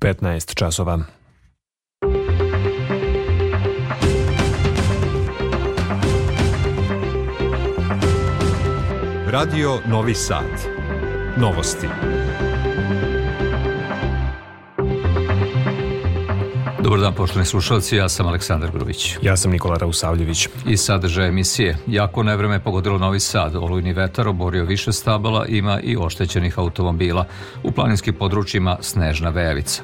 15 časova. Radio Novi Sad. Novosti. Dobar dan, poštovani slušalci, ja sam Aleksandar Grović. Ja sam Nikola Rausavljević. I sadržaj emisije. Jako nevreme je pogodilo Novi Sad, olujni vetar oborio više stabala, ima i oštećenih automobila. U planinskim područjima snežna vejavica.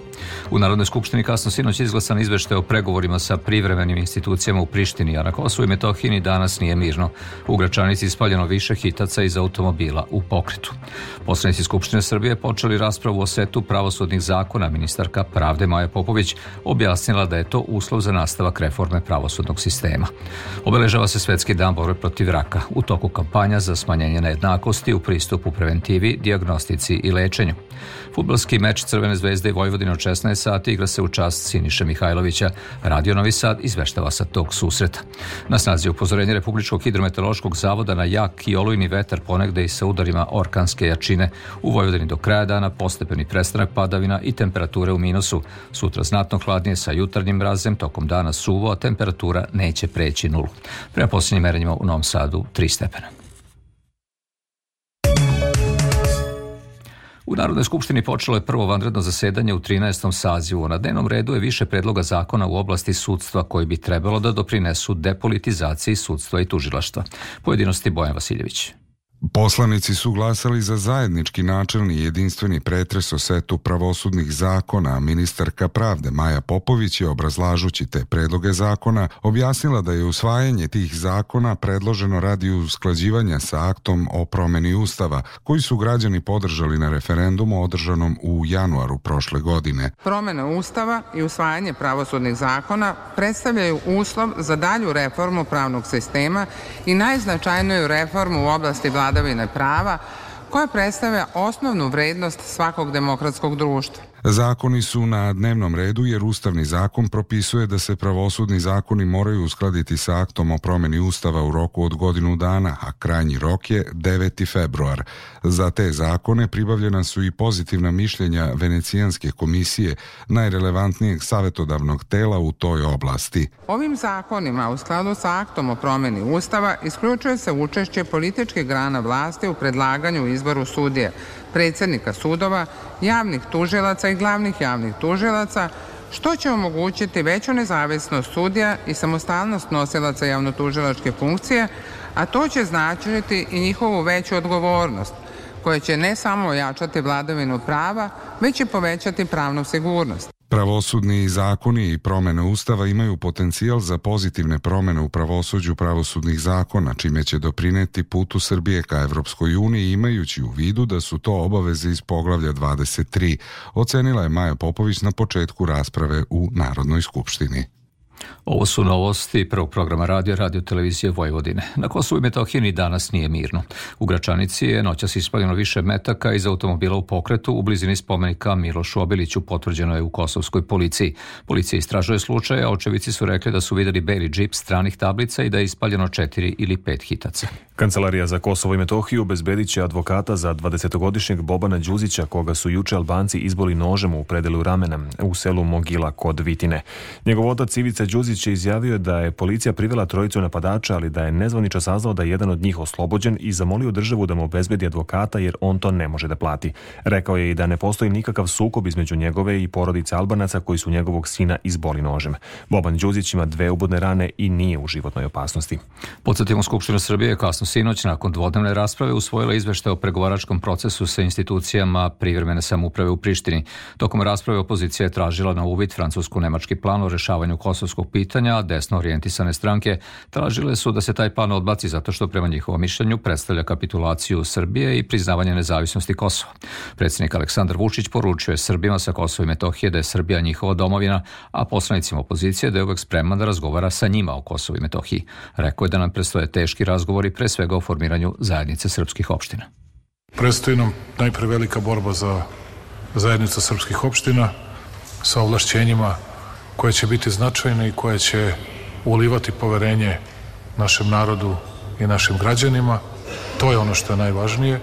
U Narodnoj skupštini kasno sinoć izglasan izveštaj o pregovorima sa privremenim institucijama u Prištini, a na Kosovu i Metohini danas nije mirno. U Gračanici ispaljeno više hitaca iz automobila u pokretu. Poslanici Skupštine Srbije počeli raspravu o setu pravosudnih zakona. Ministarka pravde Maja Popović objasnila da je to uslov za nastavak reforme pravosudnog sistema. Obeležava se Svetski dan borbe protiv raka. U toku kampanja za smanjenje nejednakosti u pristupu preventivi, diagnostici i lečenju. Futbalski meč Crvene zvezde i Vojvodine od 16 sati igra se u čast Siniše Mihajlovića. Radio Novi Sad izveštava sa tog susreta. Na snazi upozorenje Republičkog hidrometeorološkog zavoda na jak i olujni vetar ponegde i sa udarima orkanske jačine. U Vojvodini do kraja dana postepeni prestanak padavina i temperature u minusu. Sutra znatno hladnije sa jutarnjim mrazem, tokom dana suvo, a temperatura neće preći nulu. Prema posljednjim merenjima u Novom Sadu 3 stepena. U Narodnoj skupštini počelo je prvo vanredno zasedanje u 13. sazivu. Na dnevnom redu je više predloga zakona u oblasti sudstva koji bi trebalo da doprinesu depolitizaciji sudstva i tužilaštva. Pojedinosti Bojan Vasiljević. Poslanici su glasali za zajednički načelni jedinstveni pretres o setu pravosudnih zakona, ministarka pravde Maja Popović je obrazlažući te predloge zakona objasnila da je usvajanje tih zakona predloženo radi usklađivanja sa aktom o promeni Ustava, koji su građani podržali na referendumu održanom u januaru prošle godine. Promena Ustava i usvajanje pravosudnih zakona predstavljaju uslov za dalju reformu pravnog sistema i najznačajniju reformu u oblasti vlada vladavine prava koja predstavlja osnovnu vrednost svakog demokratskog društva. Zakoni su na dnevnom redu jer Ustavni zakon propisuje da se pravosudni zakoni moraju uskladiti sa aktom o promeni Ustava u roku od godinu dana, a krajnji rok je 9. februar. Za te zakone pribavljena su i pozitivna mišljenja Venecijanske komisije, najrelevantnijeg savetodavnog tela u toj oblasti. Ovim zakonima u skladu sa aktom o promeni Ustava isključuje se učešće političke grana vlasti u predlaganju izboru sudije, predsednika sudova, javnih tužilaca i glavnih javnih tužilaca, što će omogućiti veću nezavisnost sudija i samostalnost nosilaca javnotužilačke funkcije, a to će značiti i njihovu veću odgovornost, koja će ne samo ojačati vladavinu prava, već i povećati pravnu sigurnost. Pravosudni zakoni i promene Ustava imaju potencijal za pozitivne promene u pravosuđu pravosudnih zakona, čime će doprineti putu Srbije ka Evropskoj uniji, imajući u vidu da su to obaveze iz poglavlja 23, ocenila je Maja Popović na početku rasprave u Narodnoj skupštini. Ovo su novosti prvog programa radija Radio Televizije Vojvodine. Na Kosovu i Metohiji danas nije mirno. U Gračanici je noćas ispaljeno više metaka iz automobila u pokretu u blizini spomenika Milošu Obiliću potvrđeno je u kosovskoj policiji. Policija istražuje slučaj, a očevici su rekli da su videli beli džip stranih tablica i da je ispaljeno četiri ili pet hitaca. Kancelarija za Kosovo i Metohiju obezbedit će advokata za 20-godišnjeg Bobana Đuzića, koga su juče Albanci izboli nožem u predelu ramena u selu Mogila kod Vitine. Njegov otac Ivica Đuzić je izjavio da je policija privela trojicu napadača, ali da je nezvanično saznao da je jedan od njih oslobođen i zamolio državu da mu obezbedi advokata jer on to ne može da plati. Rekao je i da ne postoji nikakav sukob između njegove i porodice Albanaca koji su njegovog sina izboli nožem. Boban Đuzić ima dve ubodne rane i nije u životnoj opasnosti. Podsjetimo, Skupština Srbije kasno sinoć nakon dvodnevne rasprave usvojila izveštaj o pregovaračkom procesu sa institucijama privremene samuprave u Prištini. Tokom rasprave opozicija je tražila na uvid francusko-nemački plan o rešavanju kosovskog kosovskog pitanja, desno orijentisane stranke tražile su da se taj plan odbaci zato što prema njihovom mišljenju predstavlja kapitulaciju Srbije i priznavanje nezavisnosti Kosova. Predsednik Aleksandar Vučić poručuje Srbima sa Kosova i Metohije da je Srbija njihova domovina, a poslanicima opozicije da je uvek spreman da razgovara sa njima o Kosovu i Metohiji. Rekao je da nam predstoje teški razgovori pre svega o formiranju zajednice srpskih opština. Prestoji nam najpre velika borba za zajednicu srpskih opština sa ovlašćenjima koja će biti značajna i koja će ulivati poverenje našem narodu i našim građanima. To je ono što je najvažnije.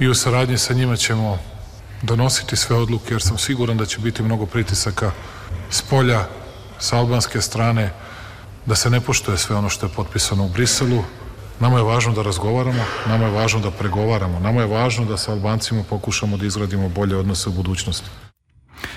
I u saradnji sa njima ćemo donositi sve odluke, jer sam siguran da će biti mnogo pritisaka s polja, sa albanske strane, da se ne poštuje sve ono što je potpisano u Briselu. Nama je važno da razgovaramo, nama je važno da pregovaramo, nama je važno da sa Albancima pokušamo da izgradimo bolje odnose u budućnosti.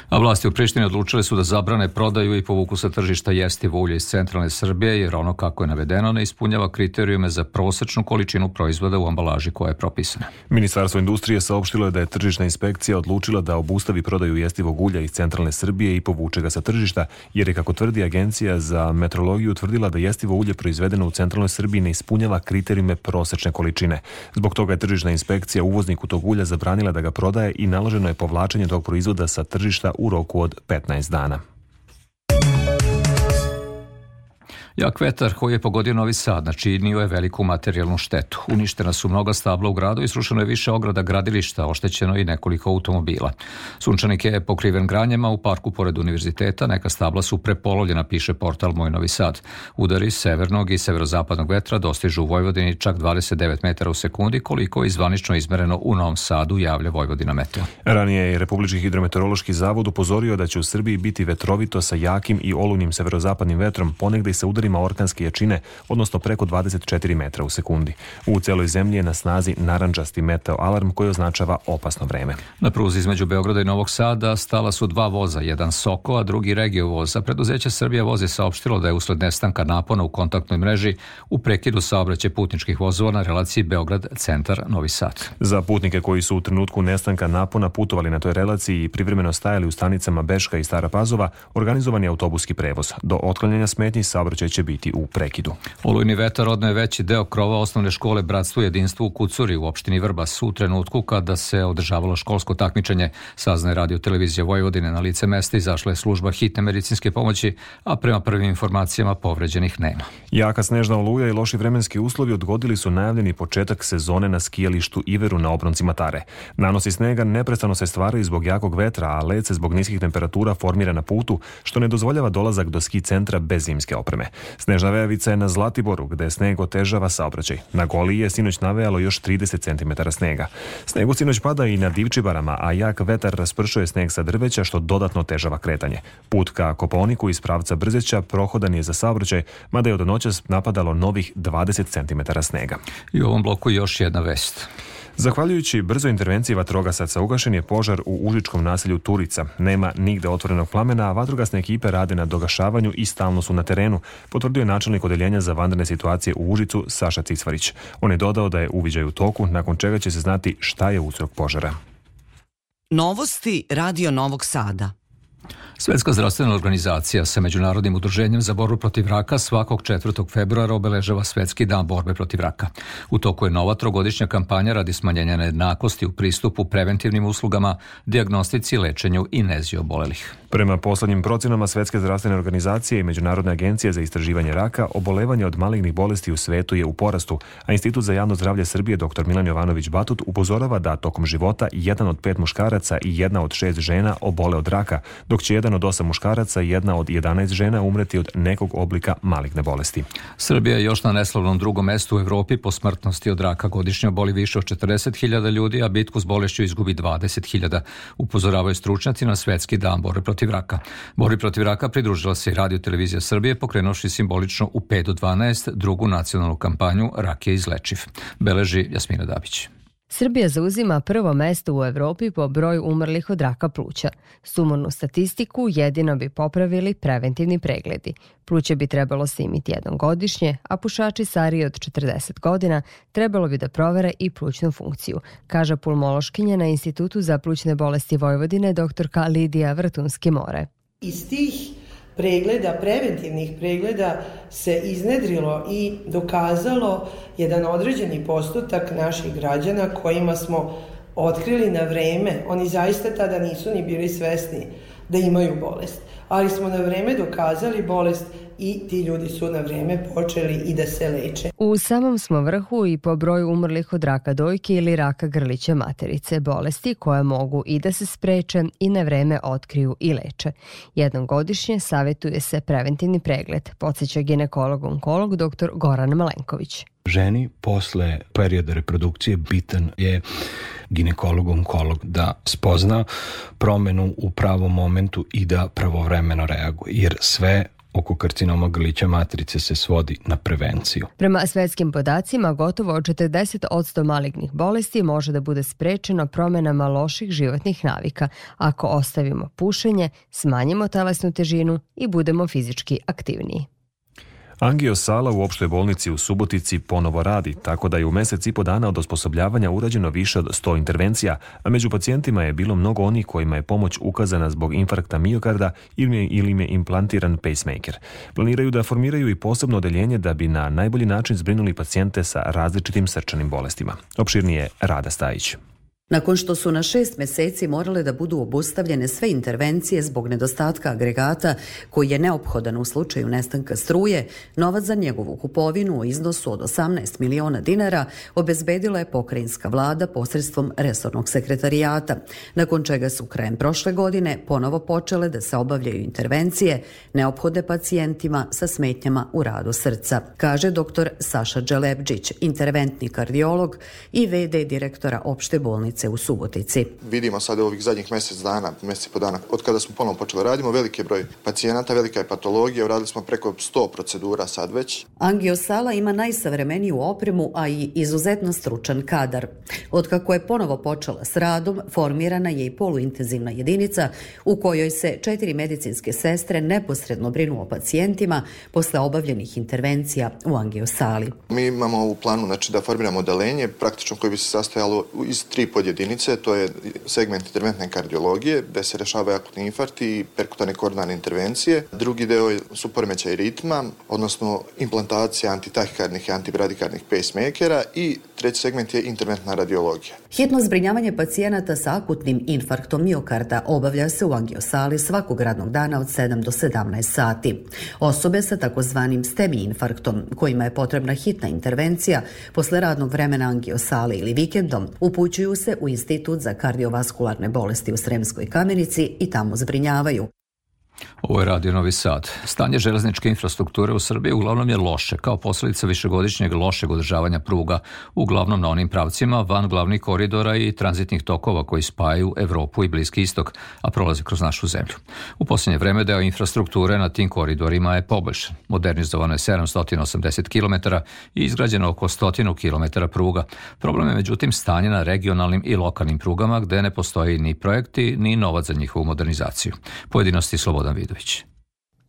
A vlasti u Prištini odlučile su da zabrane prodaju i povuku sa tržišta jestivo ulje iz centralne Srbije, jer ono kako je navedeno ne ispunjava kriterijume za prosečnu količinu proizvoda u ambalaži koja je propisana. Ministarstvo industrije saopštilo je da je tržišna inspekcija odlučila da obustavi prodaju jestivog ulja iz centralne Srbije i povuče ga sa tržišta, jer je, kako tvrdi Agencija za metrologiju, tvrdila da jestivo ulje proizvedeno u centralnoj Srbiji ne ispunjava kriterijume prosečne količine. Zbog toga je tržišna inspekcija uvozniku tog ulja zabranila da ga prodaje i naloženo je povlačenje tog proizvoda sa tržišta u roku od 15 dana. Jak vetar koji je pogodio Novi Sad načinio znači, je veliku materijalnu štetu. Uništena su mnoga stabla u gradu i srušeno je više ograda gradilišta, oštećeno i nekoliko automobila. Sunčanik je pokriven granjama u parku pored univerziteta, neka stabla su prepolovljena, piše portal Moj Novi Sad. Udari severnog i severozapadnog vetra dostižu u Vojvodini čak 29 metara u sekundi, koliko je zvanično izmereno u Novom Sadu, javlja Vojvodina Meteo. Ranije je Republički hidrometeorološki zavod upozorio da će u Srbiji biti vetrovito sa jakim i olujnim severozapadnim vetrom, ponegde i sa udarima vetrima orkanske jačine, odnosno preko 24 metra u sekundi. U celoj zemlji je na snazi naranđasti meteo alarm koji označava opasno vreme. Na pruzi između Beograda i Novog Sada stala su dva voza, jedan Soko, a drugi Regio voza. Preduzeće Srbija voze saopštilo da je usled nestanka napona u kontaktnoj mreži u prekidu saobraćaj putničkih vozova na relaciji Beograd centar Novi Sad. Za putnike koji su u trenutku nestanka napona putovali na toj relaciji i privremeno stajali u stanicama Beška i Stara Pazova, organizovan je autobuski prevoz. Do otklanjanja smetnji saobraćaj će biti u prekidu. Olujni vetar odno je veći deo krova osnovne škole Bratstvo i jedinstvo u Kucuri u opštini Vrbas u trenutku kada se održavalo školsko takmičenje. Saznaje radio televizija Vojvodine na lice mesta izašla je služba hitne medicinske pomoći, a prema prvim informacijama povređenih nema. Jaka snežna oluja i loši vremenski uslovi odgodili su najavljeni početak sezone na skijalištu Iveru na obroncima Tare. Nanosi snega neprestano se stvaraju zbog jakog vetra, a led se zbog niskih temperatura formira na putu, što ne dozvoljava dolazak do ski centra bez zimske opreme. Snežna vejavica je na Zlatiboru, gde sneg otežava saobraćaj. Na Goliji je sinoć navejalo još 30 cm snega. Snegu sinoć pada i na Divčibarama, a jak vetar raspršuje sneg sa drveća, što dodatno otežava kretanje. Put ka Koponiku iz pravca Brzeća prohodan je za saobraćaj, mada je od noćas napadalo novih 20 cm snega. I u ovom bloku još jedna vest. Zahvaljujući brzo intervenciji vatrogasaca ugašen je požar u užičkom naselju Turica. Nema nigde otvorenog plamena, a vatrogasne ekipe rade na dogašavanju i stalno su na terenu, potvrdio je načelnik odeljenja za vanredne situacije u Užicu Saša Cicvarić. On je dodao da je uviđaj u toku, nakon čega će se znati šta je uzrok požara. Novosti Radio Novog Sada. Svetska zdravstvena organizacija sa Međunarodnim udruženjem za borbu protiv raka svakog 4. februara obeležava Svetski dan borbe protiv raka. U toku je nova trogodišnja kampanja radi smanjenja nejednakosti u pristupu preventivnim uslugama, diagnostici, lečenju i nezi obolelih. Prema poslednjim procenama Svetske zdravstvene organizacije i Međunarodne agencije za istraživanje raka, obolevanje od malignih bolesti u svetu je u porastu, a Institut za javno zdravlje Srbije dr. Milan Jovanović Batut upozorava da tokom života jedan od pet muškaraca i jedna od šest žena obole od raka, dok će jedan od osam muškaraca i jedna od 11 žena umreti od nekog oblika maligne bolesti. Srbija je još na neslavnom drugom mestu u Evropi po smrtnosti od raka. Godišnje oboli više od 40.000 ljudi, a bitku s bolešću izgubi 20.000. Upozoravaju stručnjaci na svetski dan bore protiv raka. Bori protiv raka pridružila se i radio televizija Srbije pokrenuši simbolično u 5 do 12 drugu nacionalnu kampanju Rak je izlečiv. Beleži Jasmina Dabić. Srbija zauzima prvo mesto u Evropi po broju umrlih od raka pluća. Sumornu statistiku jedino bi popravili preventivni pregledi. Pluće bi trebalo simiti jednom godišnje, a pušači stariji od 40 godina trebalo bi da provere i plućnu funkciju, kaže pulmološkinja na Institutu za plućne bolesti Vojvodine doktorka Lidija Vrtunski-More. Iz tih pregleda, preventivnih pregleda se iznedrilo i dokazalo jedan određeni postotak naših građana kojima smo otkrili na vreme, oni zaista tada nisu ni bili svesni da imaju bolest. Ali smo na vreme dokazali bolest i ti ljudi su na vreme počeli i da se leče. U samom smo vrhu i po broju umrlih od raka dojke ili raka grlića materice, bolesti koje mogu i da se spreče i na vreme otkriju i leče. Jednom godišnje savjetuje se preventivni pregled, podsjeća ginekolog-onkolog dr. Goran Malenković. Ženi posle perioda reprodukcije bitan je ginekolog, onkolog da spozna promenu u pravom momentu i da pravovremeno reaguje. Jer sve oko karcinoma grlića matrice se svodi na prevenciju. Prema svetskim podacima, gotovo 40% malignih bolesti može da bude sprečeno promenama loših životnih navika ako ostavimo pušenje, smanjimo telesnu težinu i budemo fizički aktivniji. Angio Sala u opštoj bolnici u Subotici ponovo radi, tako da je u mesec i po dana od osposobljavanja urađeno više od 100 intervencija, a među pacijentima je bilo mnogo onih kojima je pomoć ukazana zbog infarkta miokarda ili im je implantiran pacemaker. Planiraju da formiraju i posebno odeljenje da bi na najbolji način zbrinuli pacijente sa različitim srčanim bolestima. Opširnije Rada Stajić. Nakon što su na šest meseci morale da budu obustavljene sve intervencije zbog nedostatka agregata koji je neophodan u slučaju nestanka struje, novac za njegovu kupovinu u iznosu od 18 miliona dinara obezbedila je pokrajinska vlada posredstvom resornog sekretarijata, nakon čega su krajem prošle godine ponovo počele da se obavljaju intervencije neophode pacijentima sa smetnjama u radu srca, kaže dr. Saša Đelebđić, interventni kardiolog i VD direktora opšte bolnice bolnice u Subotici. Vidimo sad ovih zadnjih mjesec dana, mjesec po dana, od kada smo ponovno počeli radimo, veliki broj pacijenata, velika je patologija, uradili smo preko 100 procedura sad već. Angiosala ima najsavremeniju opremu, a i izuzetno stručan kadar. Otkako je ponovo počela s radom, formirana je i poluintenzivna jedinica u kojoj se četiri medicinske sestre neposredno brinu o pacijentima posle obavljenih intervencija u angiosali. Mi imamo u planu znači, da formiramo odelenje, praktično koje bi se sastojalo iz tri podjedinice, to je segment interventne kardiologije gde se rešavaju akutni infarkt i perkutane koordinalne intervencije. Drugi deo su poremećaj ritma, odnosno implantacija antitahikarnih i antibradikarnih pacemakera i treći segment je interventna radiologija. Hitno zbrinjavanje pacijenata sa akutnim infarktom miokarda obavlja se u angiosali svakog radnog dana od 7 do 17 sati. Osobe sa takozvanim stemi infarktom, kojima je potrebna hitna intervencija, posle radnog vremena angiosale ili vikendom, upućuju se u Institut za kardiovaskularne bolesti u Sremskoj kamenici i tamo zbrinjavaju. Ovo je Radio Novi Sad. Stanje železničke infrastrukture u Srbiji uglavnom je loše, kao posledica višegodišnjeg lošeg održavanja pruga, uglavnom na onim pravcima van glavnih koridora i tranzitnih tokova koji spajaju Evropu i Bliski istok, a prolaze kroz našu zemlju. U posljednje vreme deo infrastrukture na tim koridorima je poboljšan. Modernizovano je 780 km i izgrađeno oko 100 km pruga. Problem je međutim stanje na regionalnim i lokalnim prugama gde ne postoji ni projekti ni novac za njihovu modernizaciju. Pojedinosti slobodne Slobodan Vidović.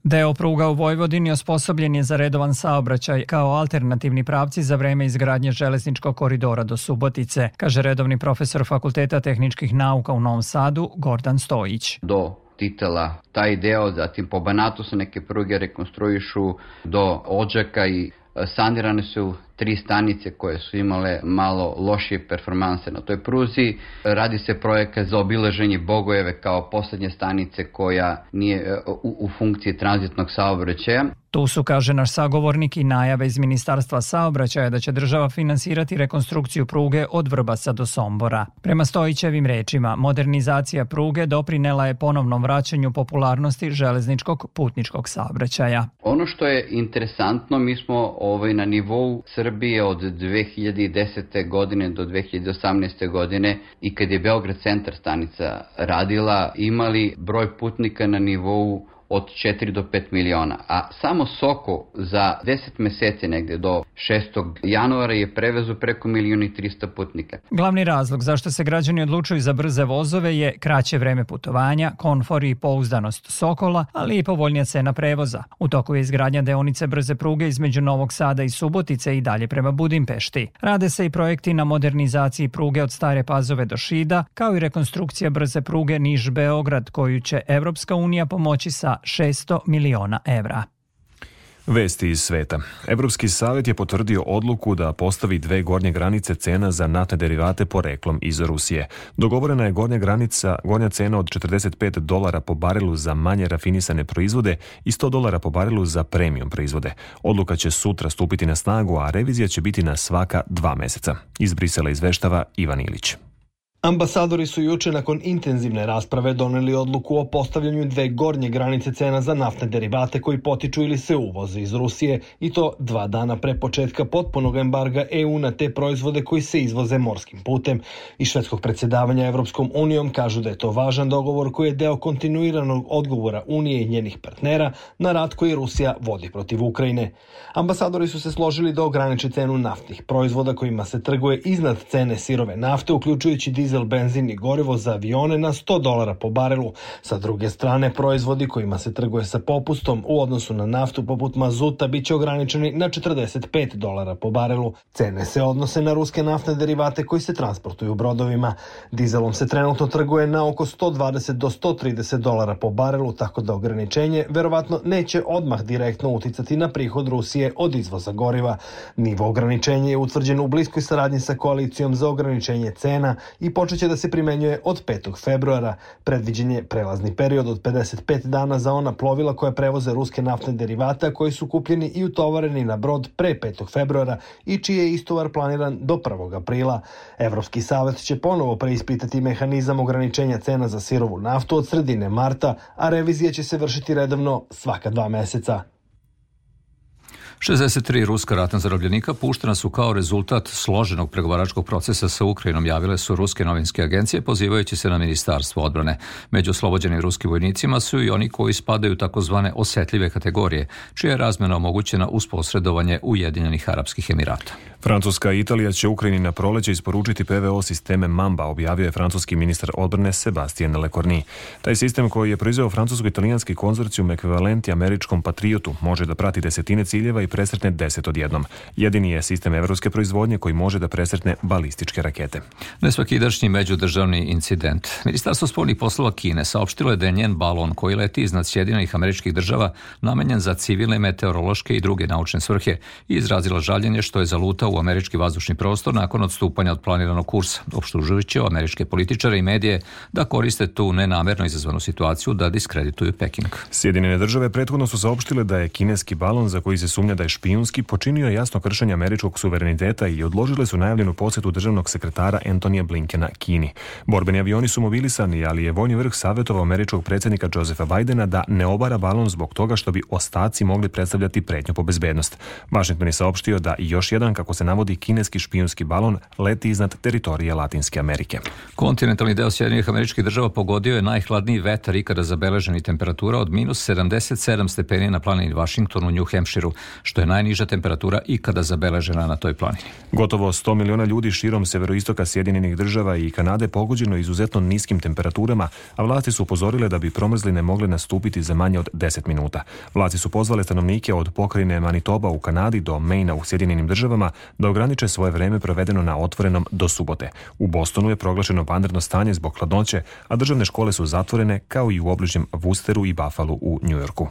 Deo da pruga u Vojvodini osposobljen je za redovan saobraćaj kao alternativni pravci za vreme izgradnje železničkog koridora do Subotice, kaže redovni profesor Fakulteta tehničkih nauka u Novom Sadu Gordan Stojić. Do Titela, taj deo, zatim po Banatu se neke pruge rekonstruišu do Ođaka i e, sanirane su tri stanice koje su imale malo lošije performanse na toj pruzi. Radi se projekat za obilaženje Bogojeve kao poslednje stanice koja nije e, u, u funkciji tranzitnog saobraćaja. Tu su, kaže naš sagovornik, i najave iz Ministarstva saobraćaja da će država finansirati rekonstrukciju pruge od Vrbasa do Sombora. Prema Stojićevim rečima, modernizacija pruge doprinela je ponovnom vraćanju popularnosti železničkog putničkog saobraćaja. Ono što je interesantno, mi smo ovaj, na nivou Srbije od 2010. godine do 2018. godine i kad je Beograd centar stanica radila, imali broj putnika na nivou od 4 do 5 miliona, a samo Soko za 10 meseci negde do 6. januara je prevezu preko milijon i 300 putnika. Glavni razlog zašto se građani odlučuju za brze vozove je kraće vreme putovanja, konfor i pouzdanost Sokola, ali i povoljnija cena prevoza. U toku je izgradnja deonice brze pruge između Novog Sada i Subotice i dalje prema Budimpešti. Rade se i projekti na modernizaciji pruge od Stare Pazove do Šida, kao i rekonstrukcija brze pruge Niš-Beograd, koju će Evropska unija pomoći sa 600 miliona evra. Vesti iz sveta. Evropski savet je potvrdio odluku da postavi dve gornje granice cena za naftne derivate poreklom iz Rusije. Dogovorena je gornja granica, gornja cena od 45 dolara po barelu za manje rafinisane proizvode i 100 dolara po barelu za premium proizvode. Odluka će sutra stupiti na snagu, a revizija će biti na svaka dva meseca. Iz Brisela izveštava Ivan Ilić. Ambasadori su juče nakon intenzivne rasprave doneli odluku o postavljanju dve gornje granice cena za naftne derivate koji potiču ili se uvoze iz Rusije i to dva dana pre početka potpunog embarga EU na te proizvode koji se izvoze morskim putem. I švedskog predsedavanja Evropskom unijom kažu da je to važan dogovor koji je deo kontinuiranog odgovora Unije i njenih partnera na rat koji Rusija vodi protiv Ukrajine. Ambasadori su se složili da ograniče cenu naftnih proizvoda kojima se trguje iznad cene sirove nafte, uključujući dizel dizel, benzin i gorivo za avione na 100 dolara po barelu. Sa druge strane, proizvodi kojima se trguje sa popustom u odnosu na naftu poput mazuta biće ograničeni na 45 dolara po barelu. Cene se odnose na ruske naftne derivate koji se transportuju brodovima. Dizelom se trenutno trguje na oko 120 do 130 dolara po barelu, tako da ograničenje verovatno neće odmah direktno uticati na prihod Rusije od izvoza goriva. Nivo ograničenja je utvrđeno u bliskoj saradnji sa koalicijom za ograničenje cena i po počeće da se primenjuje od 5. februara. Predviđen je prelazni period od 55 dana za ona plovila koja prevoze ruske naftne derivate koji su kupljeni i utovareni na brod pre 5. februara i čiji je istovar planiran do 1. aprila. Evropski savet će ponovo preispitati mehanizam ograničenja cena za sirovu naftu od sredine marta, a revizija će se vršiti redovno svaka dva meseca. 63 ruska ratna zarobljenika puštena su kao rezultat složenog pregovaračkog procesa sa Ukrajinom, javile su ruske novinske agencije pozivajući se na Ministarstvo odbrane. Među oslobođenim ruskim vojnicima su i oni koji spadaju takozvane osetljive kategorije, čija je razmena omogućena uz posredovanje Ujedinjenih Arapskih Emirata. Francuska i Italija će Ukrajini na proleće isporučiti PVO sisteme Mamba, objavio je francuski ministar odbrane Sebastien Lecorni. Taj sistem koji je proizveo francusko-italijanski konzorcijum ekvivalenti američkom Patriotu može da prati desetine ciljeva i i presretne 10 od odjednom. Jedini je sistem evropske proizvodnje koji može da presretne balističke rakete. Nesvakidašnji međudržavni incident. Ministarstvo spoljnih poslova Kine saopštilo je da je njen balon koji leti iznad Sjedinjenih američkih država namenjen za civilne, meteorološke i druge naučne svrhe i izrazila žaljenje što je zalutao u američki vazdušni prostor nakon odstupanja od planiranog kursa, opštužujući američke političare i medije da koriste tu nenamerno izazvanu situaciju da diskredituju Peking. Sjedinjene države prethodno su saopštile da je kineski balon za koji se sumnja da je špijunski počinio jasno kršenje američkog suvereniteta i odložile su najavljenu posetu državnog sekretara Antonija Blinkena Kini. Borbeni avioni su mobilisani, ali je vojni vrh savjetovao američkog predsjednika Josefa Bidena da ne obara balon zbog toga što bi ostaci mogli predstavljati pretnju po bezbednost. Washington je saopštio da još jedan, kako se navodi, kineski špijunski balon leti iznad teritorije Latinske Amerike. Kontinentalni deo Sjedinjenih američkih država pogodio je najhladniji vetar ikada zabeleženi temperatura od minus 77 stepeni na planini Washingtonu u New Hampshireu, što je najniža temperatura ikada zabeležena na toj planini. Gotovo 100 miliona ljudi širom severoistoka Sjedinjenih država i Kanade pogođeno izuzetno niskim temperaturama, a vlasti su upozorile da bi promrzline mogle nastupiti za manje od 10 minuta. Vlasti su pozvale stanovnike od pokrajine Manitoba u Kanadi do Maina u Sjedinjenim državama da ograniče svoje vreme provedeno na otvorenom do subote. U Bostonu je proglašeno vanredno stanje zbog hladnoće, a državne škole su zatvorene kao i u obližnjem Woosteru i Buffalu u Njujorku.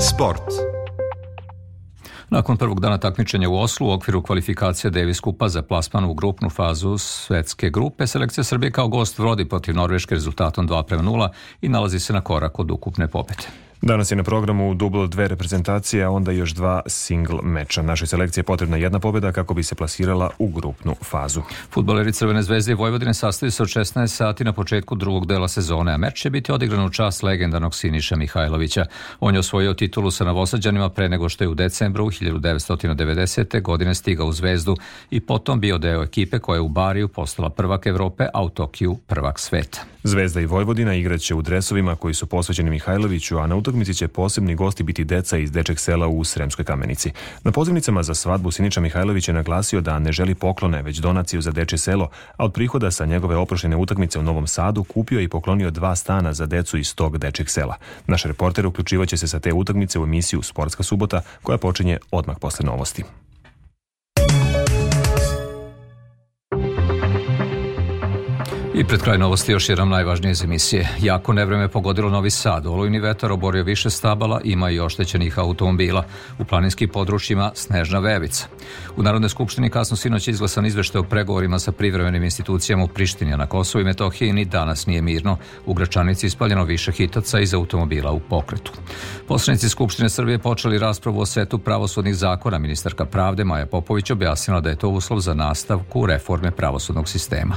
Sport. Nakon prvog dana takmičenja u Oslu u okviru kvalifikacija Davis Kupa za plasman u grupnu fazu svetske grupe, selekcija Srbije kao gost vrodi protiv Norveške rezultatom 2 prema 0 i nalazi se na korak od ukupne pobede. Danas je na programu dublo dve reprezentacije, a onda još dva single meča. Našoj selekciji je potrebna jedna pobjeda kako bi se plasirala u grupnu fazu. Futboleri Crvene zvezde i Vojvodine sastaju se od 16 sati na početku drugog dela sezone, a meč će biti odigran u čas legendarnog Siniša Mihajlovića. On je osvojio titulu sa Novosađanima pre nego što je u decembru 1990. godine stigao u zvezdu i potom bio deo ekipe koja je u Bariju postala prvak Evrope, a u Tokiju prvak sveta. Zvezda i Vojvodina igraće u dresovima koji su posvećeni Mihajloviću, a na utakmici će posebni gosti biti deca iz dečeg sela u Sremskoj kamenici. Na pozivnicama za svadbu Siniča Mihajlović je naglasio da ne želi poklone, već donaciju za deče selo, a od prihoda sa njegove oprošene utakmice u Novom Sadu kupio i poklonio dva stana za decu iz tog dečeg sela. Naš reporter uključivaće se sa te utakmice u emisiju Sportska subota koja počinje odmah posle novosti. I pred kraj novosti još jednom najvažnije iz emisije. Jako nevreme pogodilo Novi Sad, olujni vetar oborio više stabala, ima i oštećenih automobila. U planinskim područjima snežna vevica. U Narodnoj skupštini kasno sinoć izglasan izveštaj o pregovorima sa privremenim institucijama u Prištini, na Kosovo i Metohiji ni danas nije mirno. U Gračanici ispaljeno više hitaca iz automobila u pokretu. Poslanici Skupštine Srbije počeli raspravu o setu pravosudnih zakona. Ministarka pravde Maja Popović objasnila da je to uslov za nastavku reforme pravosudnog sistema.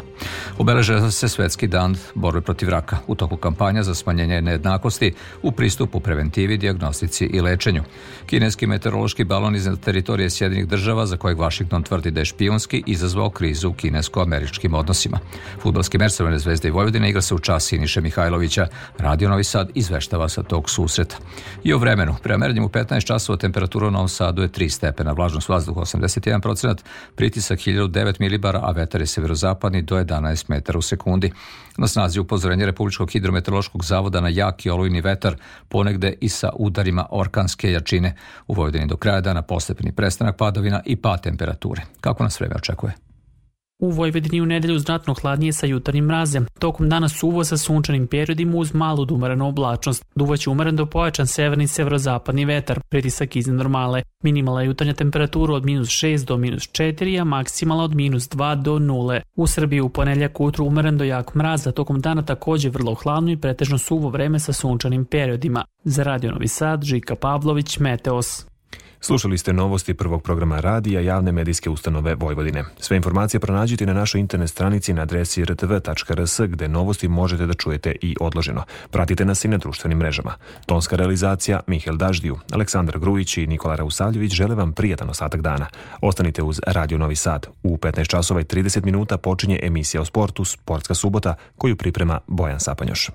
Obeleže obilježava se Svetski dan borbe protiv raka u toku kampanja za smanjenje nejednakosti u pristupu preventivi, diagnostici i lečenju. Kineski meteorološki balon iznad teritorije Sjedinih država, za kojeg Vašington tvrdi da je špijonski, izazvao krizu u kinesko-američkim odnosima. Futbalski meč Crvene zvezde i Vojvodine igra se u čas Siniše Mihajlovića. Radio Novi Sad izveštava sa tog susreta. I o vremenu. Prema merenjem u 15 časova temperatura u Novom Sadu je 3 stepena, vlažnost vazduha 81 pritisak 1009 milibara, a vetar je severozapadni do 11 metara u sekundi sekundi. Na snazi upozorenje Republičkog hidrometeorološkog zavoda na jaki olujni vetar, ponegde i sa udarima orkanske jačine. U Vojvodini do kraja dana postepeni prestanak padovina i pad temperature. Kako nas vreme očekuje? U Vojvodini u nedelju znatno hladnije sa jutarnjim mrazem. Tokom dana suvo sa sunčanim periodima uz malu dumaranu oblačnost. Duvaće umeren do pojačan severni i severozapadni vetar, pritisak iznad normale. Minimala jutarnja temperatura od minus 6 do minus 4, a maksimala od minus 2 do 0. U Srbiji u ponedeljak utru umeren do jak mraz, tokom dana takođe vrlo hladno i pretežno suvo vreme sa sunčanim periodima. Za Radio Novi Sad, Žika Pavlović, Meteos. Slušali ste novosti prvog programa radija javne medijske ustanove Vojvodine. Sve informacije pronađite na našoj internet stranici na adresi rtv.rs gde novosti možete da čujete i odloženo. Pratite nas i na društvenim mrežama. Tonska realizacija Mihel Daždiju, Aleksandar Grujić i Nikola Rausavljević žele vam prijatan ostatak dana. Ostanite uz Radio Novi Sad. U 15 časova i 30 minuta počinje emisija o sportu Sportska subota koju priprema Bojan Sapanjoš.